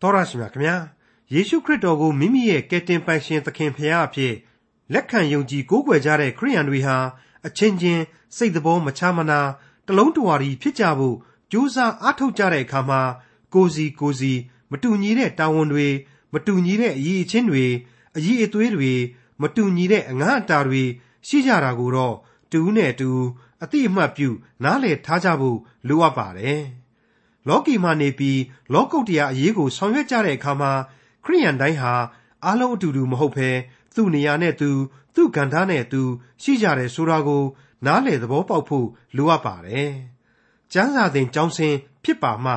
တော်ရရှိမြခင်ဗျာယေရှုခရစ်တော်ကိုမိမိရဲ့ကယ်တင်ပိုင်ရှင်သခင်ဖရာအဖြစ်လက်ခံယုံကြည်ကိုးကွယ်ကြတဲ့ခရိယန်တွေဟာအချင်းချင်းစိတ်တော်မချမနာတလုံးတဝါရီဖြစ်ကြဖို့ကြိုးစားအားထုတ်ကြတဲ့အခါမှာကိုစီကိုစီ မတူညီတဲ့တာဝန်တွေမတူညီတဲ့အရေးအချင်းတွေအရေးအသွေးတွေမတူညီတဲ့အငှားအတာတွေရှိကြတာကိုတော့တူးနဲ့တူအတိအမှတ်ပြု နားလည်ထားကြဖို့လိုအပ်ပါတယ်။ လောကီမှာနေပြီးလောကုတ္တရာအရေးကိုဆောင်ရွက်ကြတဲ့အခါမှာခရိယန်တိုင်းဟာအားလုံးအတူတူမဟုတ်ဘဲသူ့နေရာနဲ့သူသူ့ကဏ္ဍနဲ့သူရှိကြတယ်ဆိုတာကို နားလည်သဘောပေါက်ဖို့လိုအပ်ပါတယ်။ကျမ်းစာသင်ကျောင်းဆင်းဖြစ်ပါမှ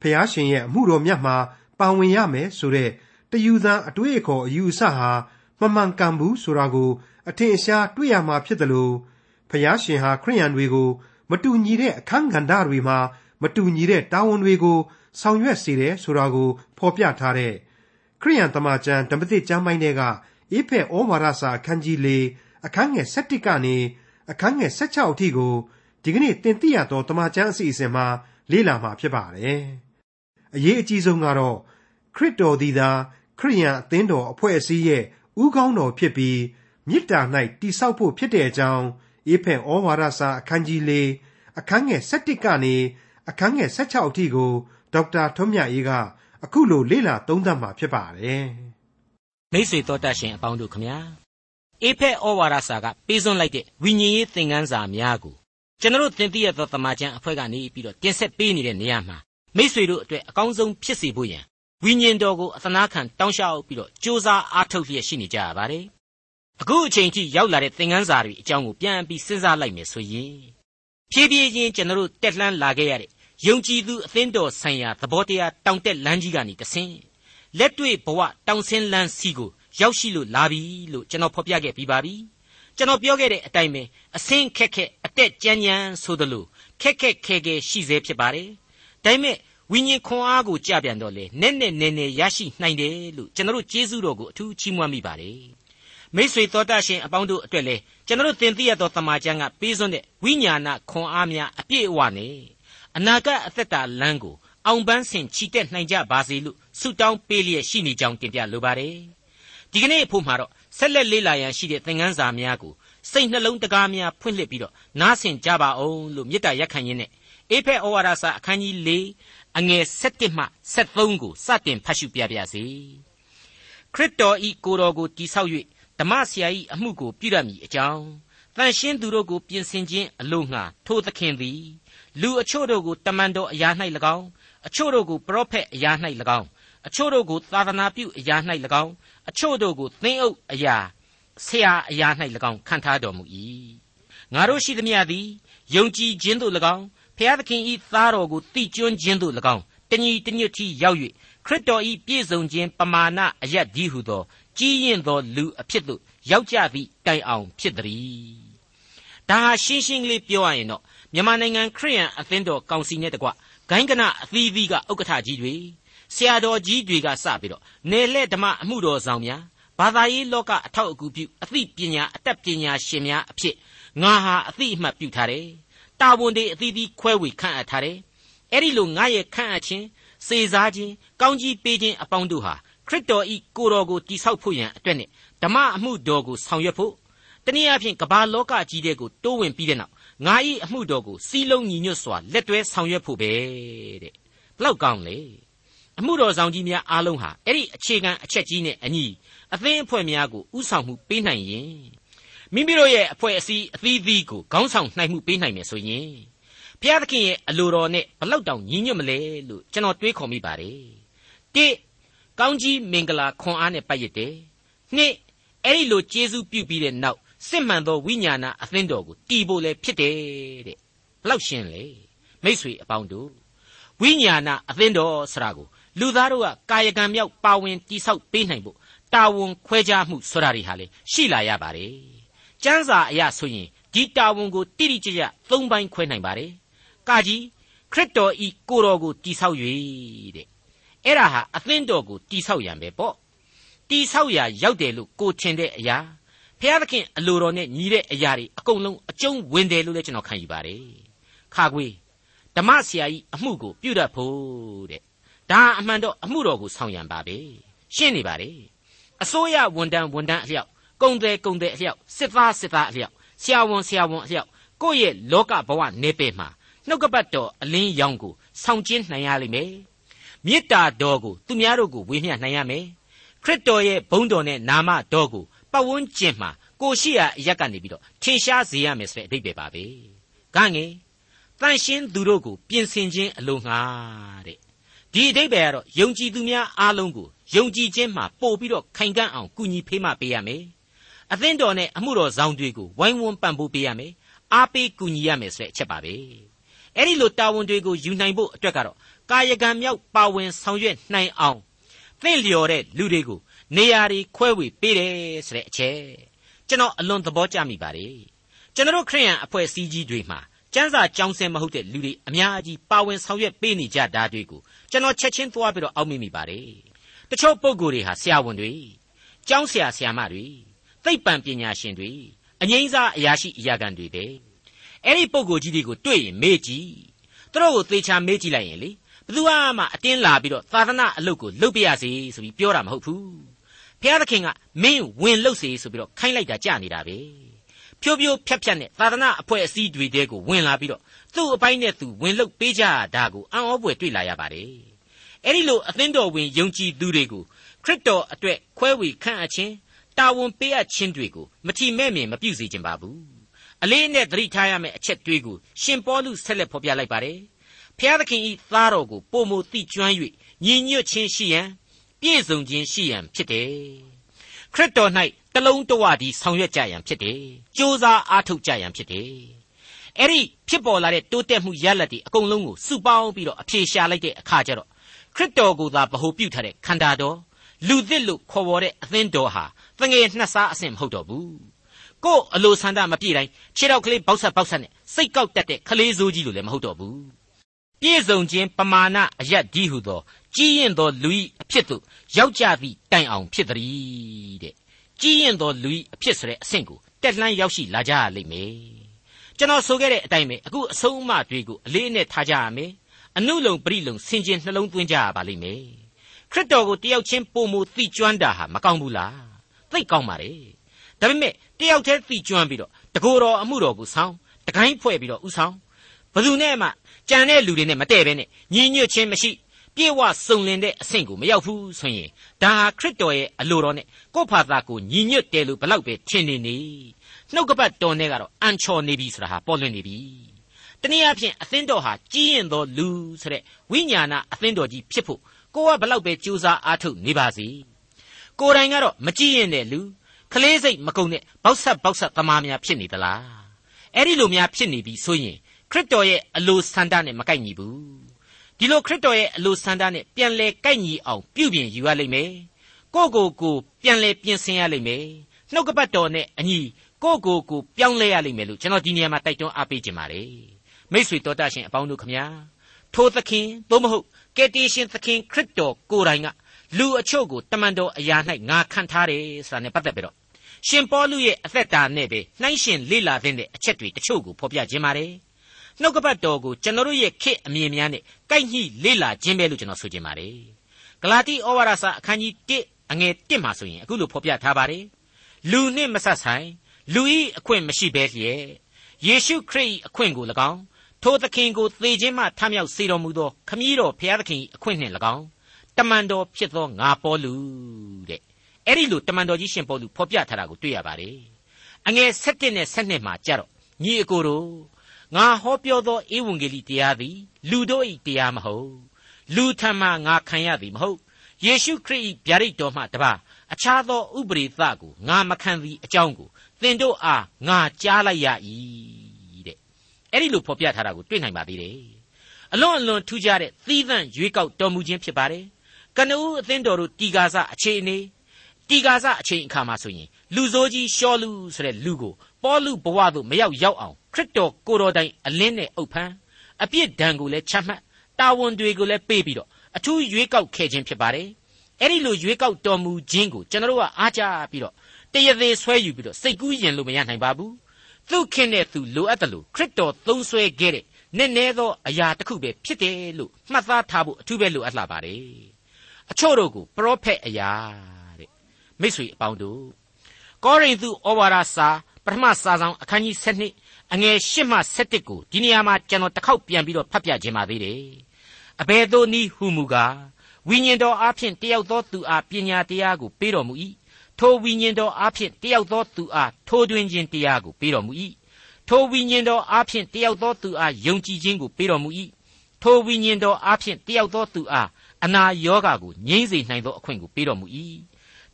ဖះရှင်ရဲ့အမှုတော်မြတ်မှာပါဝင်ရမယ်ဆိုတဲ့တယူသန်အတွေ့အခေါ်အယူအဆဟာမမှန်ကန်ဘူးဆိုတာကို အထင်အရှားတွေ့ရမှာဖြစ်တယ်လို့ဖျားရှင်ဟာခရိယန်တွေကို မတူညီတဲ့အခန်းကဏ္ဍတွေမှာ မတူညီတဲ့တာဝန်တွေကိုဆောင်ရွက်စေတယ်ဆိုတာကို ဖော်ပြထားတဲ့ခရိယန်တမန်ကျမ်းဓမ္မသစ်ကျမ်းပိုင်းတွေကအေဖက်ဩဝါဒစာအခန်းကြီး၄အခန်းငယ်၁၁ကနေအခန်းငယ်၁၆အထိကိုဒီကနေ့သင်သိရသောတမန်ကျမ်းအစီအစဉ်မှာလေ့လာမှာဖြစ်ပါတယ်။အရေးအကြီးဆုံးကတော့ခရစ်တော်သည်သာခရိယန်အသင်းတော်အဖွဲ့အစည်းရဲ့ဥကောင်းတော်ဖြစ်ပြီးမေတ္တာ၌တိဆောက်ဖို့ဖြစ်တဲ့အကြောင်းအေဖက်ဩဝါဒစာအခန်းကြီး၄အခန်းငယ်၁၁ကနေ အခန်းငယ်၁၆အထိကိုဒေါက်တာထွန်းမြတ်အေးကအခုလိုလေ့လာသုံးသပ်မှာဖြစ်ပါတယ်။မိတ်ဆွေတော်တတ်ရှင်အပေါင်းတို့ခမညာအေဖက်ဩဝါဒစာကပေးစွန့်လိုက်တဲ့ဝိညာဉ်ရေးသင်ခန်းစာများကိုကျွန်တော်သင်သိရသောတမန်ကျန်အဖွဲ့ကနေပြီးတော့တင်ဆက်ပေးနေတဲ့နေရာမှာမိษွေတို့အတွက်အကောင်းဆုံးဖြစ်စေဖို့ရန်ဝိညာဉ်တော်ကိုအသနာခံတောင်းလျှောက်ပြီးတော့ကြိုးစားအားထုတ်လျက်ရှိနေကြရပါတယ်အခုအချိန်ထိရောက်လာတဲ့သင်ခန်းစာတွေအကြောင်းကိုပြန်ပြီးစဉ်းစားလိုက်မယ်ဆိုရင် ဖြည်းဖြည်းချင်းကျွန်တော်တို့တက်လှမ်းလာခဲ့ရတဲ့ယုံကြည်သူအသင်းတော်ဆိုင်ရာသဘောတရားတောင်တက်လမ်းကြီးကနေတဆင်းလက်တွေ့ဘဝတောင်ဆင်းလမ်းစီကိုရောက်ရှိလို့လာပြီလို့ကျွန်တော်ဖော်ပြခဲ့ပြီးပါပြီကျွန်တော်ပြောခဲ့တဲ့အတိုင်းပဲအစင်းခက်ခက်အတက်ကြမ်းကြမ်းဆိုသလိုခက်ခက်ခဲခဲရှိစေဖြစ်ပါတယ်ဒါပေမဲ့ဝိညာဉ်ခွန်အားကိုကြပြန်တော့လေနဲ့နဲ့နဲ့နဲ့ရရှိနိုင်တယ်လို့ကျွန်တော်တို့ကျေးဇူးတော်ကိုအထူးချီးမွမ်းမိပါတယ် မိษွေတော်တတ်ရှင်အပေါင်းတို့အတွက်လည်းကျွန်တော်တို့သင်သိရသောတမန်ကျမ်းကပေးစွန်းတဲ့ဝိညာဏခွန်အားများအပြည့်အဝနဲ့အနာဂတ်အသက်တာလမ်းကိုအောင်ပန်းဆင်ချီတက်နိုင်ကြပါစေလို့ဆုတောင်းပေးလျက်ရှိနေကြောင်းတင်ပြလိုပါတယ်ဒီကနေ့အဖို့မှာတော့ဆက်လက်လေးလာရန်ရှိတဲ့သင်ခန်းစာများကိုစိတ်နှလုံးတကားများဖွင့်လှစ်ပြီးတော့နားဆင်ကြပါအောင်လို့မေတ္တာရက်ခံရင်းနဲ့အေဖက်ဩဝါဒစာအခန်းကြီး၄အငယ်7မှ73ကိုစတင်ဖတ်ရှုပြပါစေခရစ်တော်ဤကိုယ်တော်ကိုတိဆောက်၍ ဓမ္မဆရာ၏အမှုကိုပြုရမည်အကြောင်းတန်ရှင်းသူတို့ကိုပြင်ဆင်ခြင်းအလို့ငှာထိုသခင်သည် လူအချို့တို့ကိုတမန်တော်အရာ၌၎င်းအချို့တို့ကိုပရောဖက်အရာ၌၎င်းအချို့တို့ကိုသာသနာပြုအရာ၌၎င်းအချို့တို့ကိုသင်းအုပ်အရာဆရာအရာ၌၎င်းခံထားတော်မူ၏ငါတို့ရှိသမျှသည်ယုံကြည်ခြင်းသို့၎င်းဖျားသခင်ဤသားတော်ကိုတိကျွန်းခြင်းသို့၎င်းတညီတညွတ်ထိရောက်၍ ခရစ်တော်ဤပြည့်စုံခြင်းပမာဏအယက်ဒီဟုသော ကြီးရင်သောလူအဖြစ်သို့ရောက်ကြသည့်တိုင်အောင်ဖြစ်သည်ဒါဟာရှင်းရှင်းကလေးပြောရရင်တော့မြန်မာနိုင်ငံခရိယန်အသင်းတော်ကောင်စီနဲ့တကွဂိုင်းကနအသီးသီးကဥက္ကဋ္ဌကြီးတွေဆရာတော်ကြီးတွေကစပြီးတော့နယ်လှဲ့ဓမ္မအမှုတော်ဆောင်များဘာသာရေးလောကအထောက်အကူပြုအသိပညာအတတ်ပညာရှင်များအဖြစ်ငါဟာအသိအမှတ်ပြုထားတယ်တာဝန်တွေအသီးသီးခွဲဝေခန့်အပ်ထားတယ်အဲ့ဒီလိုငါရဲ့ခန့်အပ်ခြင်း စေစားခြင်းကောင်းကြီးပေးခြင်းအပေါင်းတို့ဟာခရစ်တော်ဤကိုတော်ကိုတိဆောက်ဖို့ရန်အတွက်နဲ့ဓမ္မအမှုတော်ကိုဆောင်ရွက်ဖို့တနည်းအားဖြင့်ကမ္ဘာလောကကြီးတဲ့ကိုတိုးဝင်ပြီးတဲ့နောက်ငါဤအမှုတော်ကိုစီးလုံးညီညွတ်စွာလက်တွဲဆောင်ရွက်ဖို့ပဲတဲ့ဘလောက်ကောင်းလဲအမှုတော်ဆောင်ကြီးများအားလုံးဟာအဲ့ဒီအခြေခံအချက်ကြီးနဲ့အညီအသင်းအဖွဲ့များကိုဥဆောင်မှုပေးနိုင်ရင်မိမိတို့ရဲ့အဖွဲ့အစည်းအသီးသီးကိုခေါင်းဆောင်နိုင်မှုပေးနိုင်မယ်ဆိုရင် ဘုရားသခင်ရဲ့အလိုတော်နဲ့ဘလောက်တောင်ညီညွတ်မလဲလို့ကျွန်တော်တွေးခေါ်မိပါတယ်တိကောင်းကြီးမင်္ဂလာခွန်အားနဲ့ပတ်ရတဲ့နှစ်အဲ့ဒီလိုကျေးဇူးပြုပြီးတဲ့နောက်စစ်မှန်သောဝိညာဏအသင်းတော်ကိုတည်ဖို့လည်းဖြစ်တယ်တဲ့ဘလောက်ရှင်းလဲမိษွေအပေါင်းတို့ဝိညာဏအသင်းတော်ဆရာကိုလူသားတို့ကကာယကံမြောက်ပါဝင်တိဆောက်ပေးနိုင်ဖို့တာဝန်ခွဲခြားမှုဆိုတာတွေဟာလေရှိလာရပါတယ်ကျမ်းစာအရဆိုရင်ဒီတာဝန်ကိုတိတိကျကျသုံးပိုင်းခွဲနိုင်ပါတယ် ကာကြီးခရစ်တော်ဤကိုတော်ကိုတိဆောက်၍တဲ့အဲ့ဒါဟာအသင်းတော်ကိုတိဆောက်ရံပဲပေါ့တိဆောက်ရာရောက်တယ်လို့ကိုထင်တဲ့အရာဖျားသခင်အလိုတော်နဲ့ညီတဲ့အရာတွေအကုန်လုံးအကျုံးဝင်တယ်လို့လည်းကျွန်တော်ခံယူပါတယ်ခါခွေဓမ္မဆရာကြီးအမှုကိုပြုတတ်ဖို့တဲ့ဓဒါအမှန်တော့အမှုတော်ကိုဆောင်ရန်ပါပဲရှင်းနေပါလေအစိုးရဝန်တန်းဝန်တန်းအလျောက်ကုံတယ်ကုံတယ်အလျောက်စစ်သားစစ်သားအလျောက်ဆရာဝန်ဆရာဝန်အလျောက်ကိုယ့်ရဲ့လောကဘဝနေပယ်မှာ နှုတ်ကပတ်တော်အလင်းရောင်ကိုဆောင်ကျင်းနိုင်ရလိမ့်မယ်မေတ္တာတော်ကိုသူများတို့ကိုဝေမျှနိုင်ရမယ်ခရစ်တော်ရဲ့ဘုန်းတော်နဲ့နာမတော်ကိုပတ်ဝန်းကျင်မှာကိုရှိရာအရက်ကနေပြီးတော့ထင်ရှားစေရမယ်ဆိုတဲ့အဓိပ္ပာယ်ပါပဲ။ဂငယ်တန်ရှင်းသူတို့ကိုပြင်ဆင်ခြင်းအလိုငှာတဲ့ဒီအဓိပ္ပာယ်ကတော့ယုံကြည်သူများအားလုံးကိုယုံကြည်ခြင်းမှာပို့ပြီးတော့ခိုင်ကန့်အောင်ကူညီဖေးမပေးရမယ်။အသင်းတော်နဲ့အမှုတော်ဆောင်တွေကိုဝိုင်းဝန်းပံ့ပိုးပေးရမယ်။အားပေးကူညီရမယ်ဆိုတဲ့အချက်ပါပဲ။ အဲ့ဒီလိုတာဝန်တွေကိုယူနိုင်ဖို့အတွက်ကတော့ကာယကံမြောက်ပါဝင်ဆောင်ရွက်နိုင်အောင်သင့်လျော်တဲ့လူတွေကိုနေရာတွေခွဲဝေပေးတယ်ဆိုတဲ့အချက်ကျွန်တော်အလွန်သဘောကျမိပါတယ်ကျွန်တော်ခရိယန်အဖွဲ့အစည်းကြီးတွေမှာကျမ်းစာကြောင်းစင်မဟုတ်တဲ့လူတွေအများကြီးပါဝင်ဆောင်ရွက်ပေးနေကြတာတွေကိုကျွန်တော်ချက်ချင်းသွားပြီးတော့အောက်မိမိပါတယ်တချို့ပုံကိုယ်တွေဟာဆရာဝန်တွေကျောင်းဆရာဆရာမတွေသိပ္ပံပညာရှင်တွေအငိမ့်စားအရာရှိအရာခံတွေပဲ အဲ့ဒီပုံကိုယ်ကြီးတွေကိုတွေ့ရင်မေးကြည့်သူတို့ကိုသေချာမေးကြည့်လိုက်ရင်လေဘယ်သူမှအတင်းလာပြီးတော့သာသနာအလုပ်ကိုလုပ်ပြရစီဆိုပြီးပြောတာမဟုတ်ဘူးဖျားသခင်ကမင်းဝင်လှုပ်စေဆိုပြီးတော့ခိုင်းလိုက်တာကြနေတာပဲဖြိုးဖြိုးဖြတ်ဖြတ်နဲ့သာသနာအဖွဲ့အစည်းတွေတဲကိုဝင်လာပြီးတော့သူ့အပိုင်းနဲ့သူဝင်လှုပ်ပေးကြတာကိုအံ့ဩဖွယ်တွေ့လာရပါတယ်အဲ့ဒီလိုအသင်းတော်ဝင်ယုံကြည်သူတွေကိုခရစ်တော်အတွက်ခွဲဝေခန့်အပ်ခြင်းတာဝန်ပေးအပ်ခြင်းတွေကိုမထီမဲ့မြင်မပြုစေခြင်းပါဘူး အလေးနဲ့သတိထားရမယ့်အချက်တွေကိုရှင်ပေါလုဆက်လက်ဖော်ပြလိုက်ပါတယ်ဖျားသခင်ဤသားတော်ကိုပုံမသိကျွမ်း၍ညီညွတ်ခြင်းရှိရန်ပြည့်စုံခြင်းရှိရန်ဖြစ်တယ်ခရစ်တော်၌တလုံးတဝတည်းဆောင်ရွက်ကြရန်ဖြစ်တယ်ကြိုးစားအားထုတ်ကြရန်ဖြစ်တယ်အဲ့ဒီဖြစ်ပေါ်လာတဲ့တိုးတက်မှုရလဒ်တွေအကုန်လုံးကိုစုပေါင်းပြီးတော့အပြေရှာလိုက်တဲ့အခါကျတော့ခရစ်တော်ကိုသာဗဟုပြုထားတဲ့ခန္ဓာတော်လူသစ်လို့ခေါ်ပေါ်တဲ့အသင်းတော်ဟာတငယ်နှစ်စားအဆင့်မဟုတ်တော့ဘူး ကို့အလိုဆန္ဒမပြည့်တိုင်းခြေတော့ကလေးပေါက်ဆက်ပေါက်ဆက်နဲ့စိတ်ကောက်တတ်တဲ့ခလေးစိုးကြီးလိုလည်းမဟုတ်တော့ဘူးပြည့်စုံခြင်းပမာဏအယက်ဒီဟုသောကြီးရင်သောလူ၏အဖြစ်သို့ရောက်ကြသည့်တိုင်အောင်ဖြစ်သည်တဲ့ကြီးရင်သောလူ၏အဖြစ်ဆိုတဲ့အဆင့်ကိုတက်လှမ်းရောက်ရှိလာကြရလိမ့်မယ်ကျွန်တော်ဆိုခဲ့တဲ့အတိုင်းပဲအခုအဆုံးအမတွေကိုအလေးအနက်ထားကြရမယ်အနုလုံပရိလုံဆင်ခြင်နှလုံးသွင်းကြရပါလိမ့်မယ်ခရစ်တော်ကိုတယောက်ချင်းပုံမူသိကျွမ်းတာဟာမကောင်းဘူးလားသိကောင်းပါလေဒါပေမဲ့ တယောက်တည်းသိကျွမ်းပြီးတော့တကိုယ်တော်အမှုတော်ကိုဆောင်တကိုင်းဖွဲ့ပြီးတော့ဥဆောင်ဘယ်သူနဲ့မှကြံတဲ့လူတွေနဲ့မတည့်ပဲနဲ့ညီညွတ်ခြင်းမရှိပြေဝစုံလင်တဲ့အဆင့်ကိုမရောက်ဘူးဆိုရင်ဒါဟာခရစ်တော်ရဲ့အလိုတော်နဲ့ကိုယ့်ဖာသာကိုညီညွတ်တယ်လို့ဘလောက်ပဲထင်နေနေနှုတ်ကပတ်တော်နဲ့ကတော့အန်ချော်နေပြီဆိုတာဟာပေါ်လွင်နေပြီတနည်းအားဖြင့်အသင်းတော်ဟာကြီးရင်သောလူဆိုတဲ့ဝိညာဏအသင်းတော်ကြီးဖြစ်ဖို့ကိုကဘလောက်ပဲကြိုးစားအားထုတ်နေပါစေကိုယ်တိုင်ကတော့မကြည့်ရင်တဲ့လူ ကလေးစိတ်မကုံတဲ့ဘောက်ဆက်ဘောက်ဆက်သမားများဖြစ်နေသလားအဲ့ဒီလိုများဖြစ်နေပြီဆိုရင်ခရစ်တော်ရဲ့အလိုဆန္ဒနဲ့မကိုက်ညီဘူးဒီလိုခရစ်တော်ရဲ့အလိုဆန္ဒနဲ့ပြန်လဲကိုက်ညီအောင်ပြုပြင်ယူရလိမ့်မယ်ကိုကိုကိုပြန်လဲပြင်ဆင်ရလိမ့်မယ်နှုတ်ကပတ်တော်နဲ့အညီကိုကိုကိုပြောင်းလဲရလိမ့်မယ်လို့ကျွန်တော်ဒီနေရာမှာတိုက်တွန်းအားပေးခြင်းပါတယ်မိတ်ဆွေတော်တတ်ရှင်အပေါင်းတို့ခမညာထိုသခင်သို့မဟုတ်ကယ်တင်ရှင်သခင်ခရစ်တော်ကိုယ်တိုင်ကလူအချို့ကိုတမန်တော်အရာ၌ငါခံထားတယ်ဆိုတာနဲ့ပတ်သက်ပြီးတော့ ရှင်ပေါလုရဲ့အသက်တာနဲ့ပဲနှိုင်းရှင်လေ့လာတဲ့အချက်တွေတချို့ကိုဖော်ပြခြင်းပါတယ်နှုတ်ကပတ်တော်ကိုကျွန်တော်တို့ရဲ့ခေတ်အမြင်များနဲ့ကိုက်ညှိလေ့လာခြင်းပဲလို့ကျွန်တော်ဆိုချင်ပါတယ်ဂလာတိဩဝါဒစာအခန်းကြီး1အငယ်1မှာဆိုရင်အခုလိုဖော်ပြထားပါတယ်လူနှင့်မဆက်ဆိုင်လူဤအခွင့်မရှိဘဲလျက်ယေရှုခရစ်၏အခွင့်ကို၎င်းထိုသခင်ကိုသေခြင်းမှထမြောက်စေတော်မူသောခမည်းတော်ဘုရားသခင်၏အခွင့်နှင့်၎င်းတမန်တော်ဖြစ်သောငါပေါလုတဲ့ အဲ့ဒီလိုတမန်တော်ကြီးရှင်ပေါလုဖော်ပြထားတာကိုတွေ့ရပါတယ်အငယ်7နဲ့7မှာကြတော့ညီအကိုတို့ငါဟောပြောသောဧဝံဂေလိတရားသည် လူတို့၏တရားမဟုတ်လူထံမှငါခံရသည်မဟုတ်ယေရှုခရစ်၏ဗျာဒိတ်တော်မှတပါအခြားသောဥပရိသကိုငါမခံသည်အကြောင်းကိုသင်တို့အားငါကြားလိုက်ရ၏တဲ့အဲ့ဒီလိုဖော်ပြထားတာကိုတွေ့နိုင်ပါသေးတယ်အလွန်အလွန်ထူးခြားတဲ့သီးသန့်ရွေးကောက်တော်မူခြင်းဖြစ်ပါတယ်ကနဦးအသင်းတော်တို့တီကာစအခြေအနေ တီကာစအချိန်အခါမှာဆိုရင်လူဆိုးကြီးရှောလူဆိုတဲ့လူကိုပေါလုဘဝသို့မရောက်ရောက်အောင်ခရစ်တော်ကိုတော်တိုင်အလင်းနဲ့အုပ်ဖန်းအပြစ်ဒဏ်ကိုလည်းချမှတ်တာဝန်တွေကိုလည်းပေးပြီးတော့အထူးရွေးကောက်ခဲ့ခြင်းဖြစ်ပါတယ်အဲ့ဒီလိုရွေးကောက်တော်မူခြင်းကိုကျွန်တော်တို့ကအားကြပြီးတော့တရသေးဆွဲယူပြီးတော့စိတ်ကူးရင်လို့မရနိုင်ပါဘူးသူခင်တဲ့သူလိုအပ်တယ်လို့ခရစ်တော်သုံးဆွဲခဲ့တဲ့နည်းနည်းသောအရာတစ်ခုပဲဖြစ်တယ်လို့မှတ်သားထားဖို့အထူးပဲလိုအပ်လာပါတယ်အချို့တို့ကိုပရောဖက်အရာတဲ့ မိတ်ဆွေအပေါင်းတို့ကောရိန္သုဩဝါဒစာပထမစာဆောင်အခန်းကြီး7အငယ်8မှ7ကိုဒီနေရာမှာကျွန်တော်တစ်ခေါက်ပြန်ပြီးတော့ဖတ်ပြခြင်းပါသေးတယ်အဘယ်သို့နည်းဟုမူကားဝိညာဉ်တော်အားဖြင့်တယောက်သောသူအားပညာတရားကိုပေးတော်မူ၏ထိုဝိညာဉ်တော်အားဖြင့်တယောက်သောသူအားထိုးတွင်ခြင်းတရားကိုပေးတော်မူ၏ထိုဝိညာဉ်တော်အားဖြင့်တယောက်သောသူအားယုံကြည်ခြင်းကိုပေးတော်မူ၏ထိုဝိညာဉ်တော်အားဖြင့်တယောက်သောသူအားအနာရောဂါကိုငြိမ့်စေနိုင်သောအခွင့်ကိုပေးတော်မူ၏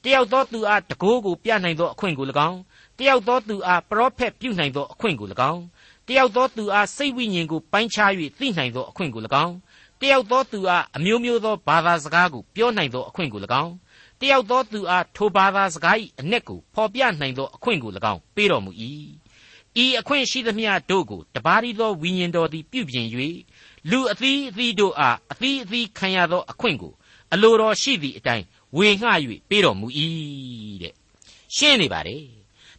တယောက်သောသူအားတကိုးကိုပြနိုင်သောအခွင့်ကို၎င်းတယောက်သောသူအားပရောဖက်ပြုနိုင်သောအခွင့်ကို၎င်းတယောက်သောသူအားစိတ်ဝိညာဉ်ကိုပိုင်းခြား၍သိနိုင်သောအခွင့်ကို၎င်းတယောက်သောသူအားအမျိုးမျိုးသောဘာသာစကားကိုပြောနိုင်သောအခွင့်ကို၎င်းတယောက်သောသူအားထိုဘာသာစကား၏အ내ကိုဖော်ပြနိုင်သောအခွင့်ကို၎င်းပေးတော်မူ၏ဤအခွင့်ရှိသမျှတို့ကိုတပါးရီသောဝိညာဉ်တော်သည်ပြုပြင်၍လူအသီးအသီးတို့အားအသီးအသီးခံရသောအခွင့်ကိုအလိုတော်ရှိသည့်အတိုင်း ဝေငှ၍ပေးတော်မူ၏တဲ့ရှင်းနေပါတယ်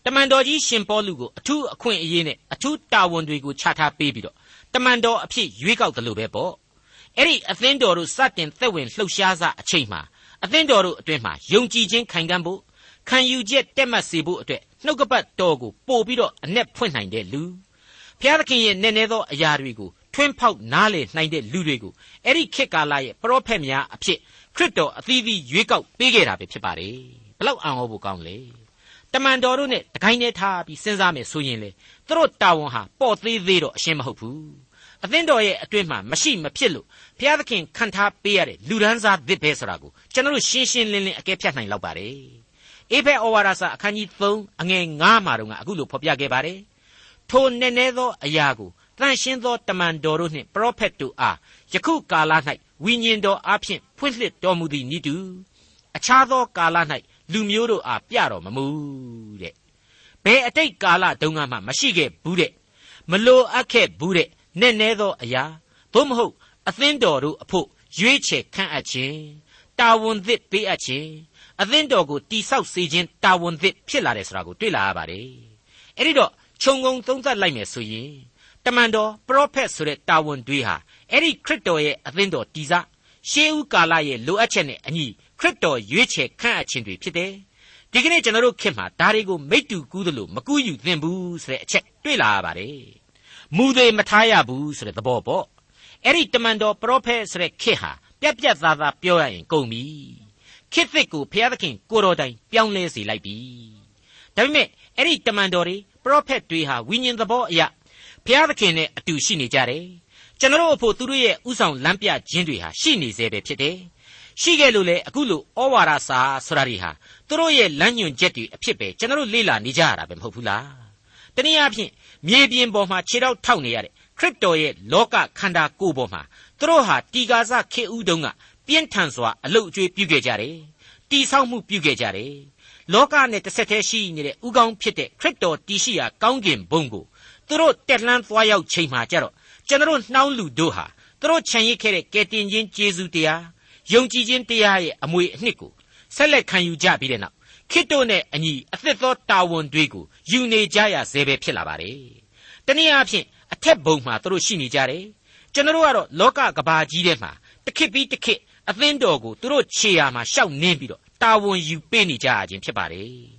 တမန်တော်ကြီးရှင်ပေါလုကိုအထူးအခွင့်အရေးနဲ့အထူးတာဝန်တွေကိုချထားပေးပြီးတော့တမန်တော်အဖြစ်ရွေးကောက်တယ်လို့ပဲပေါ့အဲ့ဒီအသင်းတော်တို့စတင်သက်ဝင်လှုပ်ရှားစအချိန်မှာအသင်းတော်တို့အတွင်းမှာယုံကြည်ခြင်းခိုင်ခံ့ဖို့ခံယူချက်တက်မှတ်စေဖို့အတွက်နှုတ်ကပတ်တော်ကိုပို့ပြီးတော့အ내ဖွင့်နိုင်တဲ့လူဖျားသခင်ရဲ့နည်းနည်းသောအရာတွေကိုထွန်းဖောက်နားလေနိုင်တဲ့လူတွေကိုအဲ့ဒီခေတ်ကာလရဲ့ပရောဖက်များအဖြစ် ခရစ်တော်အသီးသီးရွေးကောက်ပေးခဲ့တာပဲဖြစ်ပါတယ်ဘလောက်အံ့ဩဖို့ကောင်းလဲတမန်တော်တို့နဲ့တကိုင်းနဲ့ထားပြီးစဉ်းစားမယ်ဆိုရင်လေသူတို့တာဝန်ဟာပေါ့သေးသေးတော့အရှင်းမဟုတ်ဘူးအသင်းတော်ရဲ့အတွင်းမှာမရှိမဖြစ်လို့ဘုရားသခင်ခံထားပေးရတဲ့လူဒန်းစားသစ်ပဲဆိုတာကိုကျွန်တော်တို့ရှင်းရှင်းလင်းလင်းအကဲဖြတ်နိုင်လောက်ပါတယ်အေဖက်ဩဝါဒစာအခန်းကြီး3အငယ်9မှာတော့အခုလိုဖော်ပြခဲ့ပါတယ်ထိုနည်းနည်းသောအရာကိုတန်ရှင်းသောတမန်တော်တို့နှင့်ပရောဖက်တို့အားယခုကာလ၌ ဝိညာဉ်တော်အားဖြင့်ဖွင့်လှစ်တော်မူသည်နိတူအခြားသောကာလ၌လူမျိုးတို့အားပြတော်မမူတဲ့ဘယ်အတိတ်ကာလတုန်းကမှမရှိခဲ့ဘူးတဲ့မလိုအပ်ခဲ့ဘူးတဲ့နည်းနည်းသောအရာသို့မဟုတ်အသင်းတော်တို့အဖို့ရွေးချယ်ခန့်အပ်ခြင်းတာဝန်သစ်ပေးအပ်ခြင်းအသင်းတော်ကိုတိဆောက်စေခြင်းတာဝန်သစ်ဖြစ်လာတယ်ဆိုတာကိုတွေ့လာရပါတယ်အဲ့ဒီတော့ခြုံငုံသုံးသပ်လိုက်မယ်ဆိုရင် တမန်တော်ပရောဖက်ဆိုတဲ့တာဝန်တွေဟာအဲ့ဒီခရစ်တော်ရဲ့အသင်းတော်တည်စရှေးဦးကာလရဲ့လိုအပ်ချက်နဲ့အညီခရစ်တော်ရွေးချယ်ခန့်အပ်ခြင်းတွေဖြစ်တယ်ဒီကနေ့ကျွန်တော်တို့ခင်မှာဒါတွေကိုမိတ္တူကူးသလိုမကူးယူသင့်ဘူးဆိုတဲ့အချက်တွေ့လာရပါတယ်မူသေးမထားရဘူးဆိုတဲ့သဘောပေါ့အဲ့ဒီတမန်တော်ပရောဖက်ဆိုတဲ့ခေတ်ဟာပြက်ပြက်သားသားပြောရရင်ကုန်ပြီခေတ်သစ်ကိုဘုရားသခင်ကိုတော်တိုင်ပြောင်းလဲစေလိုက်ပြီဒါပေမဲ့အဲ့ဒီတမန်တော်တွေပရောဖက်တွေဟာဝိညာဉ်သဘောအရာ ဘုရားသခင်နဲ့အတူရှိနေကြတယ်ကျွန်တော်အဖို့သူတို့ရဲ့ဥဆောင်လမ်းပြခြင်းတွေဟာရှိနေသေးပဲဖြစ်တယ်ရှိခဲ့လို့လေအခုလိုဩဝါဒစာဆိုတာတွေဟာသူတို့ရဲ့လမ်းညွှန်ချက်တွေအဖြစ်ပဲကျွန်တော်လေ့လာနေကြရတာပဲမဟုတ်ဘူးလားတနည်းအားဖြင့်မြေပြင်ပေါ်မှာခြေထောက်ထောက်နေရတဲ့ခရစ်တော်ရဲ့လောကခန္ဓာကိုယ်ပေါ်မှာသူတို့ဟာတီကာစခေဥတုံးကပြင်းထန်စွာအလုတ်အကျွေးပြုခဲ့ကြတယ်တီဆောက်မှုပြုခဲ့ကြတယ်လောကနဲ့တစ်ဆက်တည်းရှိနေတဲ့ဥကောင်းဖြစ်တဲ့ခရစ်တော်တည်ရှိရာကောင်းကင်ဘုံကို သူတို့တက်လှမ်းသွားရောက်ချိန်မှာကြတော့ကျွန်တော်နှောင်းလူတို့ဟာသူတို့ခြံရစ်ခဲ့တဲ့ကယ်တင်ခြင်းကျေးဇူးတရားယုံကြည်ခြင်းတရားရဲ့အမွေအနှစ်ကိုဆက်လက်ခံယူကြပြီးတဲ့နောက်ခိတ္တုနဲ့အညီအသက်သောတာဝန်တွေကိုယူနေကြရဆဲပဲဖြစ်လာပါတယ်။တနည်းအားဖြင့်အထက်ဘုံမှာသူတို့ရှိနေကြတယ်။ကျွန်တော်တို့ကတော့လောကကဘာကြီးထဲမှာတစ်ခစ်ပြီးတစ်ခစ်အသင်းတော်ကိုသူတို့ခြေရာမှာရှောက်နှင်းပြီးတော့တာဝန်ယူပေးနေကြရခြင်းဖြစ်ပါတယ်။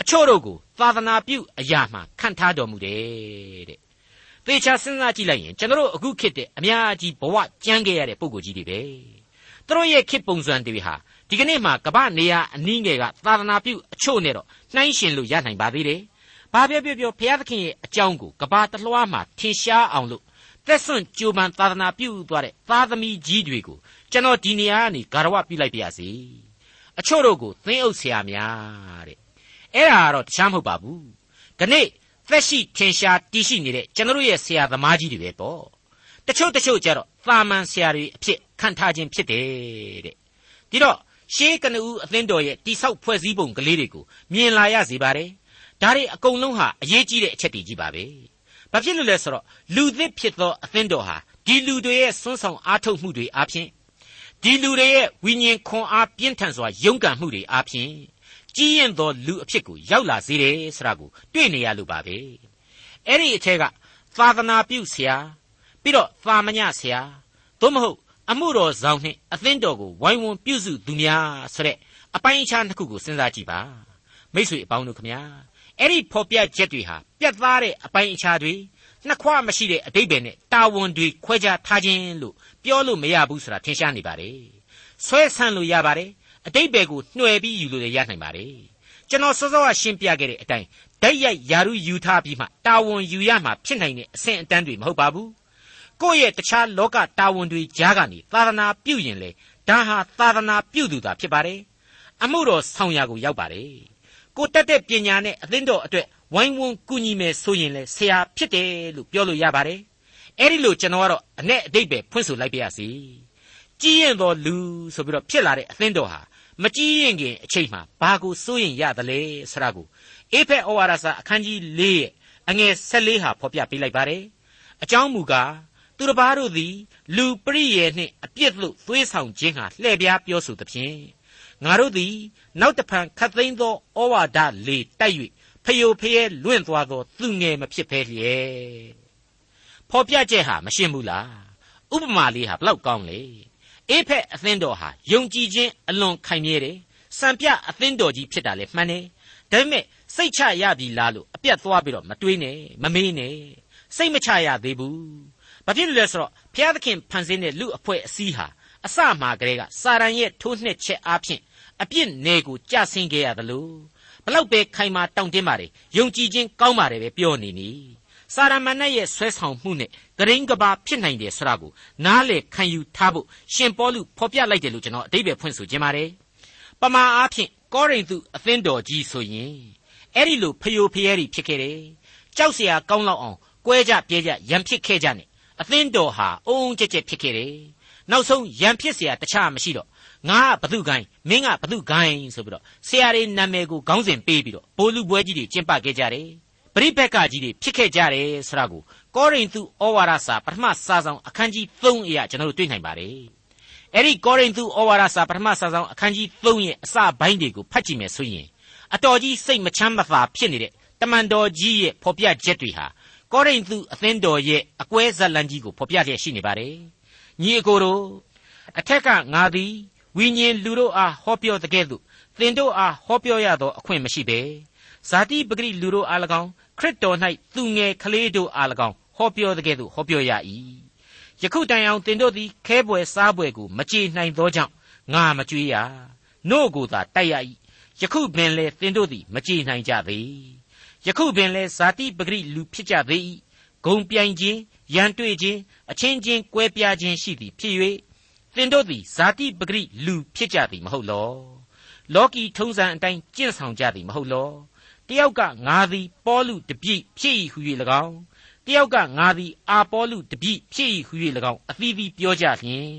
အချို့တို့ကိုသာသနာပြုအရာမှခံထားတော်မူတယ်တဲ့။သေချာစဉ်းစားကြည့်လိုက်ရင်ကျွန်တော်တို့အခုခေတ်တဲ့အများကြီးဘဝကြမ်းခဲ့ရတဲ့ပုံကိုကြီးတွေပဲ။သူတို့ရဲ့ခေတ်ပုံစံတွေဟာဒီကနေ့မှာကမ္ဘာနေရာအနည်းငယ်ကသာသနာပြုအချို့နဲ့တော့နှိုင်းယှဉ်လို့ရနိုင်ပါသေးတယ်။ဘာပြောပြောပြောဘုရားသခင်ရဲ့အကြောင်းကိုကမ္ဘာတလွှားမှာထင်ရှားအောင်လို့သက်စွန့်ကြိုးပမ်းသာသနာပြုသွားတဲ့သားသမီးကြီးတွေကိုကျွန်တော်ဒီနေရာကနေဂါရဝပြုလိုက်ပါရစေ။အချို့တို့ကိုသင်းအုပ်ဆရာများတဲ့။ အဲ့ဒါကတော့တခြားမဟုတ်ပါဘူး။ဒီနေ့သက်ရှိထင်ရှားတည်ရှိနေတဲ့ကျွန်တော်ရဲ့ဆရာသမားကြီးတွေပဲပေါ့။တချို့တချို့ကျတော့သာမန်ဆရာတွေအဖြစ်ခံထားခြင်းဖြစ်တယ်တဲ့။ဒီတော့ရှေးကနဦးအသင်းတော်ရဲ့တိဆောက်ဖွဲ့စည်းပုံကလေးတွေကိုမြင်လာရစေပါတယ်။ဒါတွေအကုန်လုံးဟာအရေးကြီးတဲ့အချက်တွေကြီးပါပဲ။ဘာဖြစ်လို့လဲဆိုတော့လူသစ်ဖြစ်သောအသင်းတော်ဟာဒီလူတွေရဲ့စွန့်ဆောင်အားထုတ်မှုတွေအပြင်ဒီလူတွေရဲ့ဝိညာဉ်ခွန်အားပြင်းထန်စွာယုံကန်မှုတွေအပြင် ကြီးရင်သောလူအဖြစ်ကိုရောက်လာစေတယ်ဆိုတာကိုတွေ့နေရလို့ပါပဲ။အဲ့ဒီအထက်ကသာသနာပြုဆရာဘပြီးတော့သာမညဆရာသို့မဟုတ်အမှုတော်ဆောင်နှင့်အသင်းတော်ကိုဝိုင်းဝန်းပြုစုသူများဆိုတဲ့အပိုင်းအခြားတစ်ခုကိုစဉ်းစားကြည့်ပါမိတ်ဆွေအပေါင်းတို့ခမညာအဲ့ဒီဖော်ပြချက်တွေဟာပြတ်သားတဲ့အပိုင်းအခြားတွေနှစ်ခွမရှိတဲ့အတိတ်ပဲနဲ့တာဝန်တွေခွဲခြားထားခြင်းလို့ပြောလို့မရဘူးဆိုတာထင်ရှားနေပါတယ်ဆွဲဆန့်လို့ရပါတယ် အတိတ်ပဲကိုနှွယ်ပြီးယူလို့ရနိုင်ပါတယ်ကျွန်တော်စောစောကရှင်းပြခဲ့တဲ့အတိုင်းဓာတ်ရိုက်ယာရုယူထားပြီးမှတာဝန်ယူရမှဖြစ်နိုင်တဲ့အဆင့်အတန်းတွေမဟုတ်ပါဘူးကိုယ့်ရဲ့တခြားလောကတာဝန်တွေကြားကနေသာသနာပြုရင်လေဒါဟာသာသနာပြုသူသာဖြစ်ပါတယ်အမှုတော်ဆောင်ရာကိုရောက်ပါတယ်ကိုတက်တဲ့ပညာနဲ့အသင်းတော်အတွက်ဝိုင်းဝန်းကူညီမယ်ဆိုရင်လေဆရာဖြစ်တယ်လို့ပြောလို့ရပါတယ်အဲ့ဒီလိုကျွန်တော်ကတော့အ내အတိတ်ပဲဖွင့်ဆိုလိုက်ပါရစေကြီးရင်တော်လူဆိုပြီးတော့ဖြစ်လာတဲ့အသင်းတော်ဟာ မကြီးရင်ခင်အချိန်မှဘာကိုစိုးရင်ရသလဲဆရာကိုအေဖက်ဩဝါဒစာအခန်းကြီး၄ရဲ့အငယ်၁၄ဟာဖော်ပြပေးလိုက်ပါတယ်အကြောင်းမူကားသူတစ်ပါးတို့သည် လူပရိယေနှင့်အပြစ်သို့သွေးဆောင်ခြင်းဟာလှည့်ပြားပြောဆိုသဖြင့်ငါတို့သည်နောက်တဖန်ခတ်သိမ်းသောဩဝါဒလေတိုက်၍ဖျို့ဖျဲလွင့်သွားသောသူငယ်မဖြစ်ဖဲလျက်ဖော်ပြချက်ဟာမရှင်းဘူးလားဥပမာလေးဟာဘလောက်ကောင်းလဲ အေဖက်အသင်းတော်ဟာယုံကြည်ခြင်းအလွန်ခိုင်မြဲတယ်စံပြအသင်းတော်ကြီးဖြစ်တာလေမှန်တယ်ဒါပေမဲ့စိတ်ချရပြီလားလို့အပြတ်သွားပြီးတော့မတွေးနဲ့မမေးနဲ့စိတ်မချရသေးဘူးဘာဖြစ်လို့လဲဆိုတော့ဘုရားသခင်ဖန်ဆင်းတဲ့လူအဖွဲ့အစည်းဟာအစမှကတည်းကစာရန်ရဲ့ထိုးနှစ်ချက်အားဖြင့်အပြစ်နယ်ကိုကြဆင်းခဲ့ရသလိုဘလောက်ပဲခိုင်မာတောင့်တင်းပါတယ်ယုံကြည်ခြင်းကောင်းပါတယ်ပဲပြောနေနီ စာရမဏေရဲ့ဆွဲဆောင်မှုနဲ့ဂရင်းကဘာဖြစ်နိုင်တယ်ဆိုတာကိုနားလေခံယူထားဖို့ရှင်ပေါလုဖော်ပြလိုက်တယ်လို့ကျွန်တော်အတိတ်ပဲဖွင့်ဆိုခြင်းပါတယ်ပမာအားဖြင့်ကောရိန္သုအသင်းတော်ကြီးဆိုရင်အဲ့ဒီလိုဖျို့ဖျဲရီဖြစ်ခဲ့တယ်ကြောက်เสียကောင်းလောက်အောင်ကွဲကြပြဲကြရံဖြစ်ခဲ့ကြနဲ့အသင်းတော်ဟာအုံကြက်ကြက်ဖြစ်ခဲ့တယ်နောက်ဆုံးရံဖြစ်เสียတခြားမရှိတော့ငါကဘသူကိုင်းမင်းကဘသူကိုင်းဆိုပြီးတော့ဆရာတွေနာမည်ကိုခေါင်းစဉ်ပေးပြီးတော့ဘိုလ်လူပွဲကြီးတွေကျင်းပခဲ့ကြတယ် ပရိပက္ခကြီးတွေဖြစ်ခဲ့ကြတယ်ဆိုတာကိုကောရိန္သုဩဝါဒစာပထမစာဆောင်အခန်းကြီး3အရာကျွန်တော်တို့တွေ့နိုင်ပါတယ်အဲ့ဒီကောရိန္သုဩဝါဒစာပထမစာဆောင်အခန်းကြီး3ရဲ့အစပိုင်းတွေကိုဖတ်ကြည့်မယ်ဆိုရင်အတော်ကြီးစိတ်မချမ်းမသာဖြစ်နေတဲ့တမန်တော်ကြီးရဲ့ဖော်ပြချက်တွေဟာကောရိန္သုအသင်းတော်ရဲ့အကွဲဇက်လန်ကြီးကိုဖော်ပြလျက်ရှိနေပါတယ်ညီအကိုတို့အထက်ကငါသည်ဝိညာဉ်လူတို့အားဟောပြောတဲ့ကဲ့သို့သင်တို့အားဟောပြောရသောအခွင့်မရှိဘဲဇာတိပဂရိလူတို့အား၎င်း ခရစ်တော်၌သူငယ်ကလေးတို့အား၎င်းဟောပြောတဲ့ကဲ့သို့ဟောပြောရ၏ယခုတိုင်အောင်သင်တို့သည်ခဲပွဲစားပွဲကိုမကြေနိုင်သောကြောင့်ငါမကြွေးရနို့ကိုသာတိုက်ရ၏ယခုပင်လေသင်တို့သည်မကြေနိုင်ကြသေးယခုပင်လေဇာတိပဂရိလူဖြစ်ကြသေး၏ဂုံပြိုင်ခြင်းရန်တွေ့ခြင်းအချင်းချင်းကွဲပြားခြင်းရှိသည်ဖြစ်၍သင်တို့သည်ဇာတိပဂရိလူဖြစ်ကြသည်မဟုတ်လောလောကီထုံးစံအတိုင်းကျင့်ဆောင်ကြသည်မဟုတ်လော တယောက်ကငါသည်ပေါလုတပြိဖြစ်၏ဟု၍၎င်းတယောက်ကငါသည်အာပေါလုတပြိဖြစ်၏ဟု၍၎င်းအသီးသီးပြောကြလျင်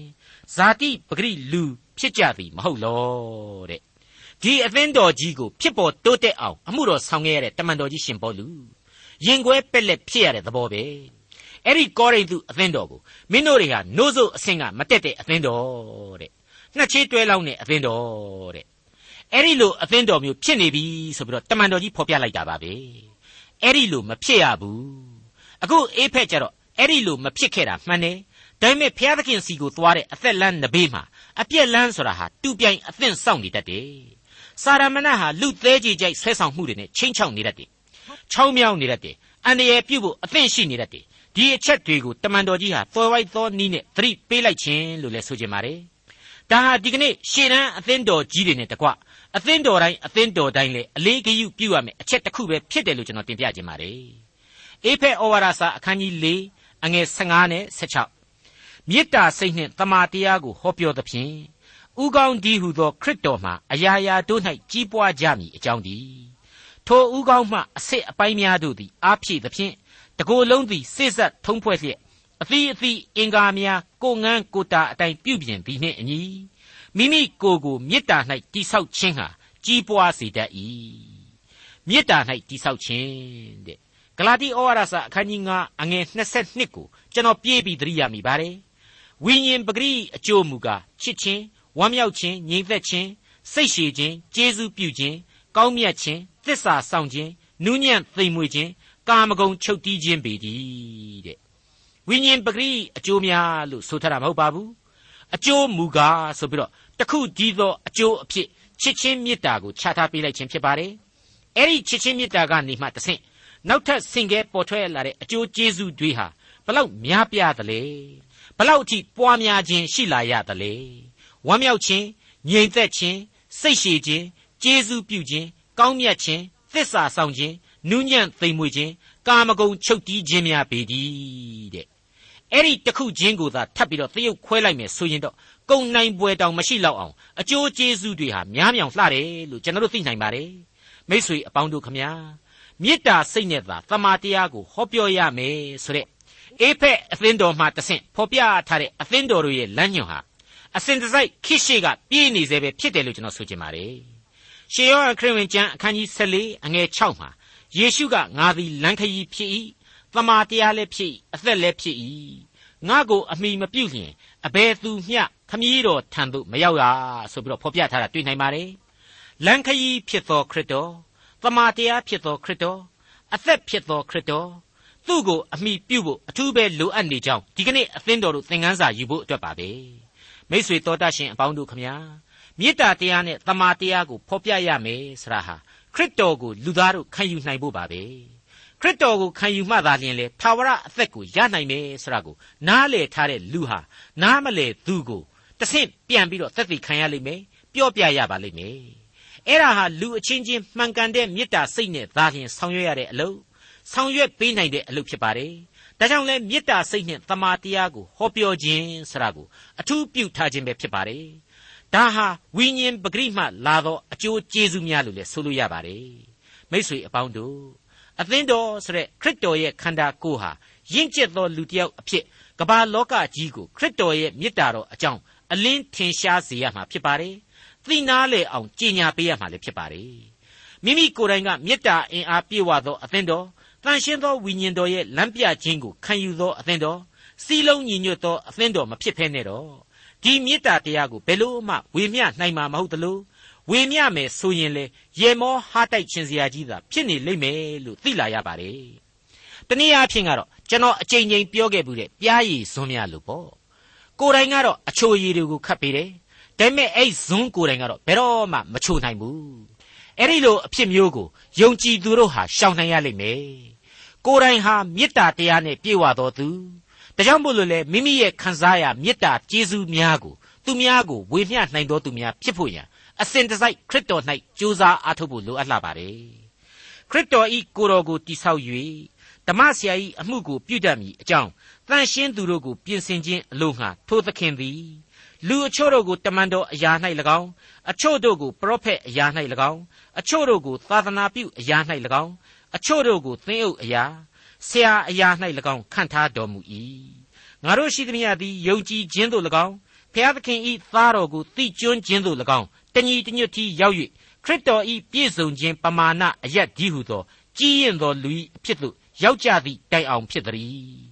ဇာတိပဂရိလူဖြစ်ကြသည်မဟုတ်လောတဲ့ဒီအသင်းတော်ကြီးကိုဖြစ်ပေါ်တိုးတက်အောင်အမှုတော်ဆောင်ခဲ့ရတဲ့တမန်တော်ကြီးရှင်ပေါလုရင်ခွဲပက်လက်ဖြစ်ရတဲ့သဘောပဲအဲ့ဒီကောရိန္သုအသင်းတော်ကိုမင်းတို့တွေဟာနိုးစို့အဆင့်ကမတက်တဲ့အသင်းတော်တဲ့နှစ်ချေးတွဲလောင်းတဲ့အသင်းတော်တဲ့ အဲ့ဒီလိုအသင်းတော်မျိုးဖြစ်နေပြီဆိုပြီးတော့တမန်တော်ကြီးဖော်ပြလိုက်တာပါပဲအဲ့ဒီလိုမဖြစ်ရဘူးအခုအေးဖက်ကျတော့အဲ့ဒီလိုမဖြစ်ခဲ့တာမှန်တယ်ဒါပေမဲ့ဘုရားသခင်စီကိုသွားတဲ့အသက်လန်းနဘေးမှာအပြက်လန်းဆိုတာဟာတူပြိုင်အသင့်စောင့်နေတတ်တယ်စာရမဏတ်ဟာလူသေးကြီးကြိုက်ဆွဲဆောင်မှုတွေနဲ့ချင်းချောက်နေတတ်တယ်ချောင်းမြောင်းနေတတ်တယ်အန္တရာယ်ပြုတ်ဖို့အသင့်ရှိနေတတ်တယ်ဒီအချက်တွေကိုတမန်တော်ကြီးဟာသွယ်ဝိုက်သောနီးနဲ့သတိပေးလိုက်ခြင်းလို့လည်းဆိုကြပါတယ်ဒါဟာဒီကနေ့ရှေ့တန်းအသင်းတော်ကြီးတွေနဲ့တကွ အသင်းတော်တိုင်းအသင်းတော်တိုင်းလည်းအလေးဂရုပြုရမယ်အချက်တစ်ခုပဲဖြစ်တယ်လို့ကျွန်တော်တင်ပြခြင်းပါတယ်အေဖက်ဩဝါဒစာအခန်းကြီး၄အငယ်15နဲ့16မေတ္တာစိတ်နှင့်တမာတရားကိုဟောပြောသဖြင့်ဥကောင်းဒီဟုသောခရစ်တော်မှာအရာရာတို့၌ကြီးပွားကြမည်အကြောင်းဒီထိုဥကောင်းမှအစစ်အပိုင်းများတို့သည်အားဖြည့်သဖြင့်တကိုယ်လုံးသည်စိစက်ထုံးဖွဲ့လျက်အသီးအသီးအင်္ဂါများကိုငန်းကိုတာအတိုင်းပြုပြင်သည်နှင့်အညီ မိမိကိုယ်ကိုမေတ္တာ၌တိဆောက်ခြင်းဟာကြီးပွားစေတတ်၏မေတ္တာ၌တိဆောက်ခြင်းတဲ့ဂလာတိဩဝါဒစာအခန်းကြီး9အငယ်22ကိုကျွန်တော်ပြေးပြီးသတိရမိပါတယ်ဝိညာဉ်ပဂရိအကျိုးမူကားချစ်ခြင်းဝမ်းမြောက်ခြင်းငြိမ်သက်ခြင်းစိတ်ရှည်ခြင်းကျေးဇူးပြုခြင်းကောင်းမြတ်ခြင်းသစ္စာဆောင်ခြင်းနူးညံ့သိမ်မွေ့ခြင်းကာမဂုဏ်ချုပ်တီးခြင်းပေတည်းတဲ့ဝိညာဉ်ပဂရိအကျိုးများလို့ဆိုထားတာမဟုတ်ပါဘူးအကျိုးမူကားဆိုပြီးတော့ တခုကြီးသောအကျိုးအဖြစ်ချစ်ချင်းမေတ္တာကိုချထားပေးလိုက်ခြင်းဖြစ်ပါတယ်အဲ့ဒီချစ်ချင်းမေတ္တာကနေမှတဆင့်နောက်ထပ်ဆင်ကဲပေါ်ထွက်လာတဲ့အကျိုးကျေးဇူးတွေဟာဘလောက်များပြားသလဲဘလောက်အထိပွားများခြင်းရှိလာရသလဲဝမ်းမြောက်ခြင်းငြိမ်သက်ခြင်းစိတ်ရှည်ခြင်းကျေးဇူးပြုခြင်းကောင်းမြတ်ခြင်းသစ္စာဆောင်ခြင်းနူးညံ့သိမ်မွေ့ခြင်းကာမဂုဏ်ချုပ်တီးခြင်းများပေတည်းတဲ့အဲ့ဒီတစ်ခုချင်းကိုသာထပ်ပြီးတော့သရုပ်ခွဲလိုက်မယ်ဆိုရင်တော့ ကုံနိုင်ပွဲတောင်မရှိတော့အောင်အကျိုးကျေးဇူးတွေဟာများမြောင်လှတယ်လို့ကျွန်တော်တို့သိနိုင်ပါတယ်မိษွေအပေါင်းတို့ခမညာမေတ္တာစိတ်နဲ့သာသမာတရားကိုဟောပြောရမယ်ဆိုတဲ့အေဖက်အသင်းတော်မှတဆင့်ဖော်ပြထားတဲ့အသင်းတော်တို့ရဲ့လမ်းညွှန်ဟာအစဉ်တစိုက်ခိရှိကပြည့်နေစေပဲဖြစ်တယ်လို့ကျွန်တော်ဆိုချင်ပါတယ်ရှေးယောခရစ်ဝင်ကျမ်းအခန်းကြီး14အငယ်6မှာယေရှုကငါသည်လမ်းခရီးဖြစ်၏တမာတရားလည်းဖြစ်၏အသက်လည်းဖြစ်၏ငါကိုအမိမပြုတ်လျင်အဘယ်သူမျှ ခမည်းတော်ထံသို့မရောက်ရဆိုပြီးတော့ဖော်ပြထားတာတွေ့နိုင်ပါတယ်လမ်းခရီးဖြစ်သောခရစ်တော်တမာတရားဖြစ်သောခရစ်တော်အသက်ဖြစ်သောခရစ်တော်သူ့ကိုအမိပြုဖို့အထူးပဲလိုအပ်နေကြောင်းဒီကနေ့အသင်းတော်တို့သင်ခန်းစာယူဖို့အတွက်ပါပဲမိษွေတော်တတ်ရှင်အပေါင်းတို့ခမညာမေတ္တာတရားနဲ့တမာတရားကိုဖော်ပြရမယ်ဆရာဟာခရစ်တော်ကိုလူသားတို့ခံယူနိုင်ဖို့ပါပဲခရစ်တော်ကိုခံယူမှသာလျှင်လေထာဝရအသက်ကိုရနိုင်မယ်ဆိုတာကိုနားလည်ထားတဲ့လူဟာနားမလဲသူကိုတ ဆင့်ပြန်ပြီးတော့သက်သေခံရလိမ့်မယ်ပြောပြရပါလိမ့်မယ်အဲ့ဒါဟာလူအချင်းချင်းမှန်ကန်တဲ့မေတ္တာစိတ်နဲ့သာလျှင်ဆောင်ရွက်ရတဲ့အလုပ်ဆောင်ရွက်ပေးနိုင်တဲ့အလုပ်ဖြစ်ပါတယ်ဒါကြောင့်လဲမေတ္တာစိတ်နဲ့တမာတရားကိုဟောပြောခြင်းဆိုတာကိုအထူးပြုထားခြင်းပဲဖြစ်ပါတယ်ဒါဟာဝိညာဉ်ပဂရိမှလာသောအကျိုးကျေးဇူးများလို့လည်းဆိုလို့ရပါတယ်မိษွေအပေါင်းတို့အသင်းတော်ဆိုတဲ့ခရစ်တော်ရဲ့ခန္ဓာကိုယ်ဟာရင့်ကျက်သောလူတစ်ယောက်အဖြစ်ကမ္ဘာလောကကြီးကိုခရစ်တော်ရဲ့မေတ္တာတော်အကြောင်း အလင်းထင်ရှားစေရမှာဖြစ်ပါတယ်သိနာလေအောင်ကြည်ညာပေးရမှာလည်းဖြစ်ပါတယ်မိမိကိုယ်တိုင်ကမေတ္တာအင်အားပြည့်ဝသောအသင်းတော်တန်ရှင်းသောဝိညာဉ်တော်ရဲ့လမ်းပြခြင်းကိုခံယူသောအသင်းတော်စီလုံးညီညွတ်သောအသင်းတော်မဖြစ်ဖဲနဲ့တော့ဒီမေတ္တာတရားကိုဘယ်လို့မှဝေမျှနိုင်မှာမဟုတ်သလိုဝေမျှမယ်ဆိုရင်လေရေမောဟားတိုက်ခြင်းစရာကြီးသာဖြစ်နေလိမ့်မယ်လို့သိလာရပါတယ်။တနည်းအားဖြင့်ကတော့ကျွန်တော်အကြိမ်ကြိမ်ပြောခဲ့မှုတဲ့ပြားရည်ဇွန်းများလို့ပေါ့။ ကိုယ်တိုင်ကတော့အချိုရည်တွေကိုခတ်ပေးတယ်။ဒါပေမဲ့အဲ့ဇွန်းကိုယ်တိုင်ကတော့ဘယ်တော့မှမချိုနိုင်ဘူး။အဲ့ဒီလိုအဖြစ်မျိုးကိုယုံကြည်သူတို့ဟာရှောင်နိုင်ရလိမ့်မယ်။ကိုယ်တိုင်ဟာမေတ္တာတရားနဲ့ပြည့်ဝတော်သူဒါကြောင့်မို့လို့လေမိမိရဲ့ခံစားရမေတ္တာကျေးဇူးများကိုသူများကိုဝေမျှနိုင်တော်သူများဖြစ်ဖို့ရန်အစဉ်တစိုက်ခရစ်တော်၌ကြိုးစားအားထုတ်ဖို့လိုအပ်လာပါတယ်ခရစ်တော်ဤကိုယ်တော်ကိုတိဆောက်၍ဓမ္မဆရာဤအမှုကိုပြုတတ်မည်အကြောင်း တန်ရှင်းသူတို့ကိုပြင်ဆင်ခြင်းအလို့ငှာထိုသခင်သည်လူအချို့တို့ကိုတမန်တော်အရာ၌၎င်းအချို့တို့ကိုပရောဖက်အရာ၌၎င်းအချို့တို့ကိုသာသနာပြုအရာ၌၎င်းအချို့တို့ကိုသင်းအုပ်အရာဆရာအရာ၌၎င်းခန့်ထားတော်မူ၏ငါတို့ရှိသမျှသည်ယုံကြည်ခြင်းသို့၎င်းဖျားသခင်ဤသားတော်ကိုသိကျွမ်းခြင်းသို့၎င်းတညီတညွတ်တီရောက်၍ခရစ်တော်ဤပြည့်စုံခြင်းပမာဏအရက်ဒီဟုသော ကြီးရင်သောလူ၏အဖြစ်သို့ရောက်ကြသည့်တိုင်အောင်ဖြစ်သည်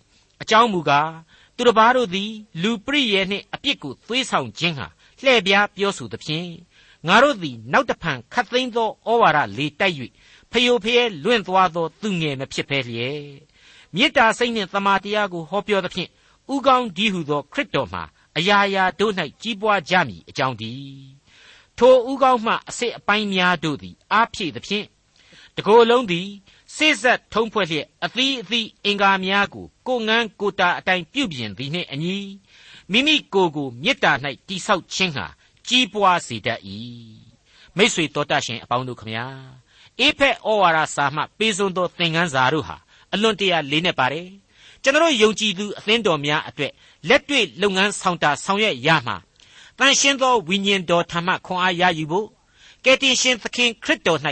အကြောင်းမူကားသူတစ်ပါးတို့သည် လူပရိယေနှင့်အပြစ်ကိုသွေးဆောင်ခြင်းဟာလှည့်ပြားပြောဆိုသဖြင့်ငါတို့သည်နောက်တဖန်ခတ်သိမ်းသောဩဝါဒလေတိုက်၍ဖယိုဖျဲလွင့်သွားသောသူငယ်မဖြစ်ဖဲလျက်မေတ္တာစိတ်နှင့်တမာတရားကိုဟောပြောသဖြင့်ဥကောင်းဒီဟုသောခရစ်တော်မှာအရာရာတို့၌ကြီးပွားကြမည်အကြောင်းတည်းထိုဥကောင်းမှအစစ်အပိုင်းများတို့သည်အားဖြည့်သဖြင့်တကိုယ်လုံးသည် စိစက်ထုံးဖွဲ့လျက်အသီးအသီးအင်္ဂါများကိုကိုငန်းကိုတာအတိုင်းပြုပြင်သည်နှင့်အညီမိမိကိုယ်ကိုမေတ္တာ၌တိဆောက်ခြင်းဟာကြီးပွားစေတတ်၏မိษွေတော်တတ်ရှင်အပေါင်းတို့ခမညာအေဖက်ဩဝါဒစာမှပေးစွန်းသောသင်ခန်းစာတို့ဟာအလွန်တရာလေးနဲ့ပါတယ်ကျွန်တော်ယုံကြည်သူအသင်းတော်များအတွက်လက်တွေ့လုပ်ငန်းဆောင်တာဆောင်ရွက်ရမှာတန်ရှင်းသောဝိညာဉ်တော်ထံမှခွန်အားရယူဖို့ကယ်တင်ရှင်သခင်ခရစ်တော်၌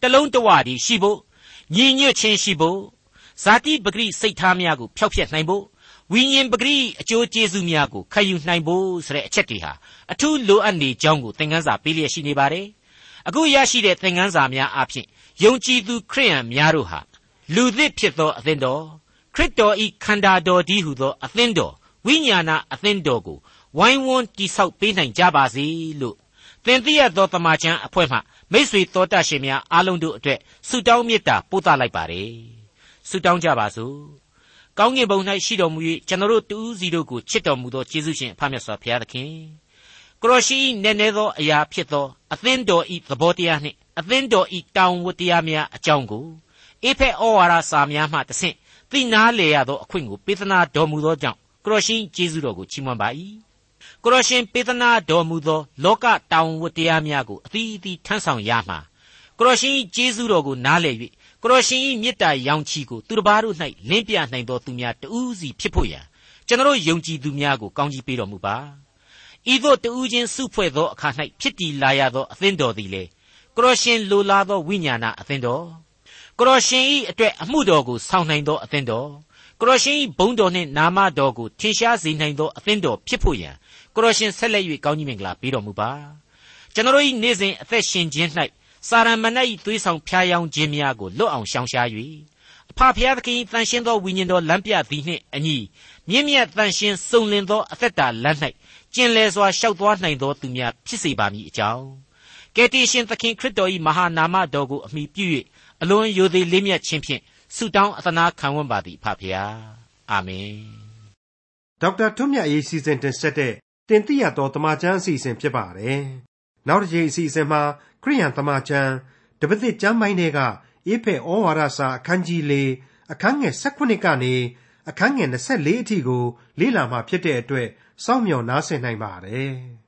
တလုံးတဝတည်းရှိဖို့ ညီညွတ်ခြင်းရှိဖို့ဇာတိပဂရိစိတ်ထားများကိုဖျောက်ဖျက်နိုင်ဖို့ဝိညာဉ်ပဂရိအကျိုးကျေးဇူးများကိုခံယူနိုင်ဖို့ဆိုတဲ့အချက်တွေဟာအထူးလိုအပ်နေကြောင်းကိုသင်ခန်းစာပေးလျက်ရှိနေပါတယ်အခုရရှိတဲ့သင်ခန်းစာများအပြင်ယုံကြည်သူခရိယန်များတို့ဟာလူသစ်ဖြစ်သောအသင်းတော်ခရစ်တော်ဤခန္ဓာတော်ဒီဟုသောအသင်းတော်ဝိညာဏအသင်းတော်ကိုဝိုင်းဝန်းတိဆောက်ပေးနိုင်ကြပါစေလို့သင်သိရသောတမန်ကျန်အဖွဲ့မှ မိษွေတော်တတ်ရှင်များအားလုံးတို့အတွက်ဆုတောင်းမေတ္တာပို့သလိုက်ပါတယ်ဆုတောင်းကြပါစို့ကောင်းကင်ဘုံ၌ရှိတော်မူ၍ကျွန်တော်တို့တူးစီတို့ကိုချစ်တော်မူသောယေရှုရှင်အဖမြတ်စွာဘုရားသခင်ကရောရှိနည်းနည်းသောအရာဖြစ်သောအသင်းတော်ဤသဘောတရားနှင့်အသင်းတော်ဤတောင်ဝတ္တရားများအကြောင်းကိုအေဖက်ဩဝါဒစာများမှတဆင့်သိနာလေရသောအခွင့်ကိုပေးသနာတော်မူသောကြောင့်ကရောရှိယေရှုတော်ကိုချီးမွမ်းပါ၏ ကရောရှင်ပေးသနာတော်မူသော လောကတောင်ဝတ္တရားများကိုအသီးအသီးထမ်းဆောင်ရမှာကရောရှင်ယေရှုတော်ကိုနားလည်၍ကရောရှင်၏မေတ္တာရောင်ချီကိုသူတစ်ပါးတို့၌လင်းပြနိုင်သောသူများတဦးစီဖြစ်ဖို့ရန်ကျွန်တော်ယုံကြည်သူများကိုကောင်းကြီးပေးတော်မူပါဤသို့တဦးချင်းစုဖွဲ့သောအခါ၌ဖြစ်တည်လာရသောအသင်းတော်သည်လေကရောရှင်လိုလားသောဝိညာဏအသင်းတော်ကရောရှင်၏အတွက်အမှုတော်ကိုဆောင်နိုင်သောအသင်းတော် ကရောရှင်၏ဘုန်းတော်နှင့်နာမတော်ကိုထင်ရှားစေနိုင်သောအသင်းတော်ဖြစ်ဖို့ရန်ကရောရှင်ဆက်လက်၍ကောင်းကြီးမင်္ဂလာပေးတော်မူပါကျွန်တော်၏နေ့စဉ်အသက်ရှင်ခြင်း၌စာရမဏေ၏သွေးဆောင်ဖျားယောင်းခြင်းများကိုလွတ်အောင်ရှောင်ရှား၍အဖဖျားသခင်တန်ရှင်းသောဝိညာဉ်တော်လမ်းပြသည်နှင့်အညီမြင့်မြတ်တန်ရှင်းစုံလင်သောအသက်တာလမ်း၌ကျင်လည်စွာရှောက်သွားနိုင်သောသူများဖြစ်စေပါမည်အကြောင်းကယ်တင်ရှင်သခင်ခရစ်တော်၏မဟာနာမတော်ကိုအမိပြု၍အလွန်ယိုသေးလေးမြတ်ခြင်းဖြင့် ဆုတောင်းအသနာခံဝန်ပါသည်ဖဖျားအာမင်ဒေါက်တာထွန်းမြတ်ရေးစီစဉ်တင်ဆက်တဲ့တင်ပြတော်တမချန်းအစီအစဉ်ဖြစ်ပါတယ်နောက်တစ်ချိန်အစီအစဉ်မှာခရိယန်တမန်ကျမ်းတပည့်ကျမ်းပိုင်းတွေကအေဖဲဩဝါဒစာအခန်းကြီး၄အခန်းငယ်၁၈ကနေအခန်းငယ်24အထိကိုလေ့လာမှဖြစ်တဲ့အတွက်စောင့်မျှော်နားဆင်နိုင်ပါတယ်။